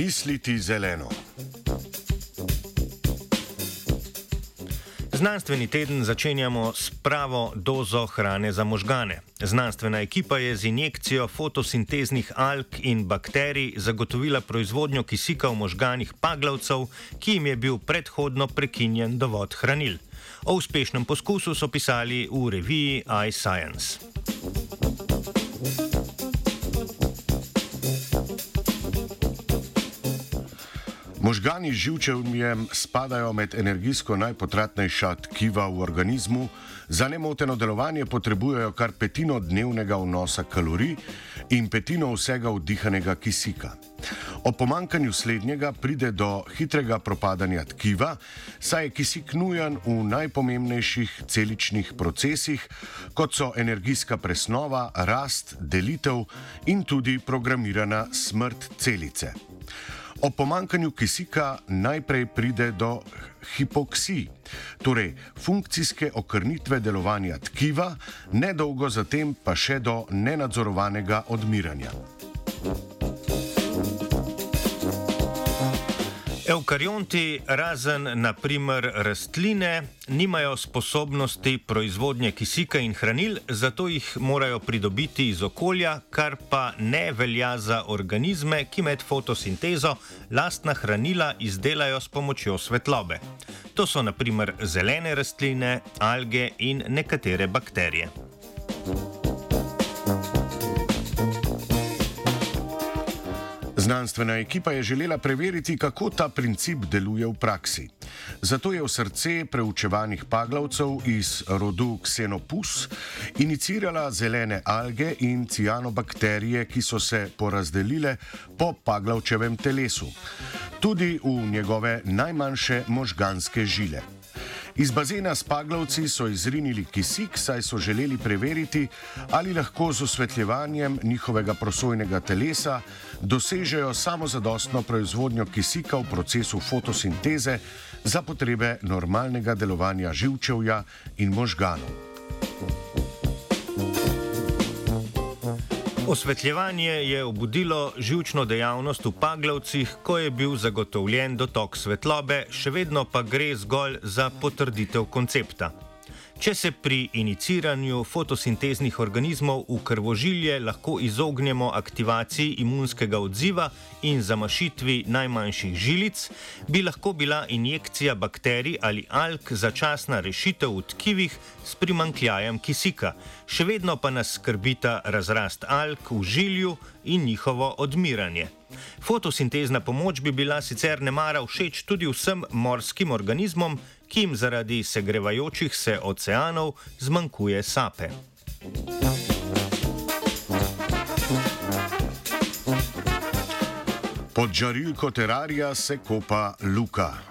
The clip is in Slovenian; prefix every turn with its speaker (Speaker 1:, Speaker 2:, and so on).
Speaker 1: Misliti zeleno.
Speaker 2: Znanstveni teden začenjamo s pravo dozo hrane za možgane. Znanstvena ekipa je z injekcijo fotosinteznih alg in bakterij zagotovila proizvodnjo kisika v možganih paglavcev, ki jim je bil predhodno prekinjen dovod hranil. O uspešnem poskusu so pisali v reviji iScience.
Speaker 1: Možgani z živčevjem spadajo med energijsko najpotratnejša tkiva v organizmu, za nemoteno delovanje potrebujejo kar petino dnevnega vnosa kalorij in petino vsega vdihanega kisika. O pomankanju slednjega pride do hitrega propadanja tkiva, saj je kisik nujen v najpomembnejših celičnih procesih, kot so energijska presnova, rast, delitev in tudi programirana smrt celice. O pomankanju kisika najprej pride do hipoksije, torej funkcijske okrnitve delovanja tkiva, nedolgo zatem pa še do nenadzorovanega odmiranja.
Speaker 2: Eukarionti, razen naprimer rastline, nimajo sposobnosti proizvodnje kisika in hranil, zato jih morajo pridobiti iz okolja, kar pa ne velja za organizme, ki med fotosintezo lastna hranila izdelajo s pomočjo svetlobe. To so naprimer zelene rastline, alge in nekatere bakterije.
Speaker 1: Znanstvena ekipa je želela preveriti, kako ta princip deluje v praksi. Zato je v srce preučevanih paglavcev iz rodu Xenopus inicirala zelene alge in cianobakterije, ki so se porazdelile po paglavčevem telesu, tudi v njegove najmanjše možganske žile. Iz bazena s paglavci so izrinili kisik, saj so želeli preveriti, ali lahko z osvetljevanjem njihovega prosojnega telesa dosežejo samozadostno proizvodnjo kisika v procesu fotosinteze za potrebe normalnega delovanja živčevja in možganov.
Speaker 2: Osvetljevanje je obudilo živčno dejavnost v paglavcih, ko je bil zagotovljen dotok svetlobe, še vedno pa gre zgolj za potrditev koncepta. Če se pri iniciranju fotosinteznih organizmov v krvožilje lahko izognemo aktivaciji imunskega odziva in zamašitvi najmanjših žilic, bi lahko bila injekcija bakterij ali alg začasna rešitev v tkivih s primankljajem kisika. Še vedno pa nas skrbita razrast alg v žilju in njihovo odmiranje. Fotosintezna pomoč bi bila sicer ne mara všeč tudi vsem morskim organizmom, ki jim zaradi segrevajočih se oceanov zmanjkuje sape.
Speaker 1: Pod žarilko terarija se kopa luka.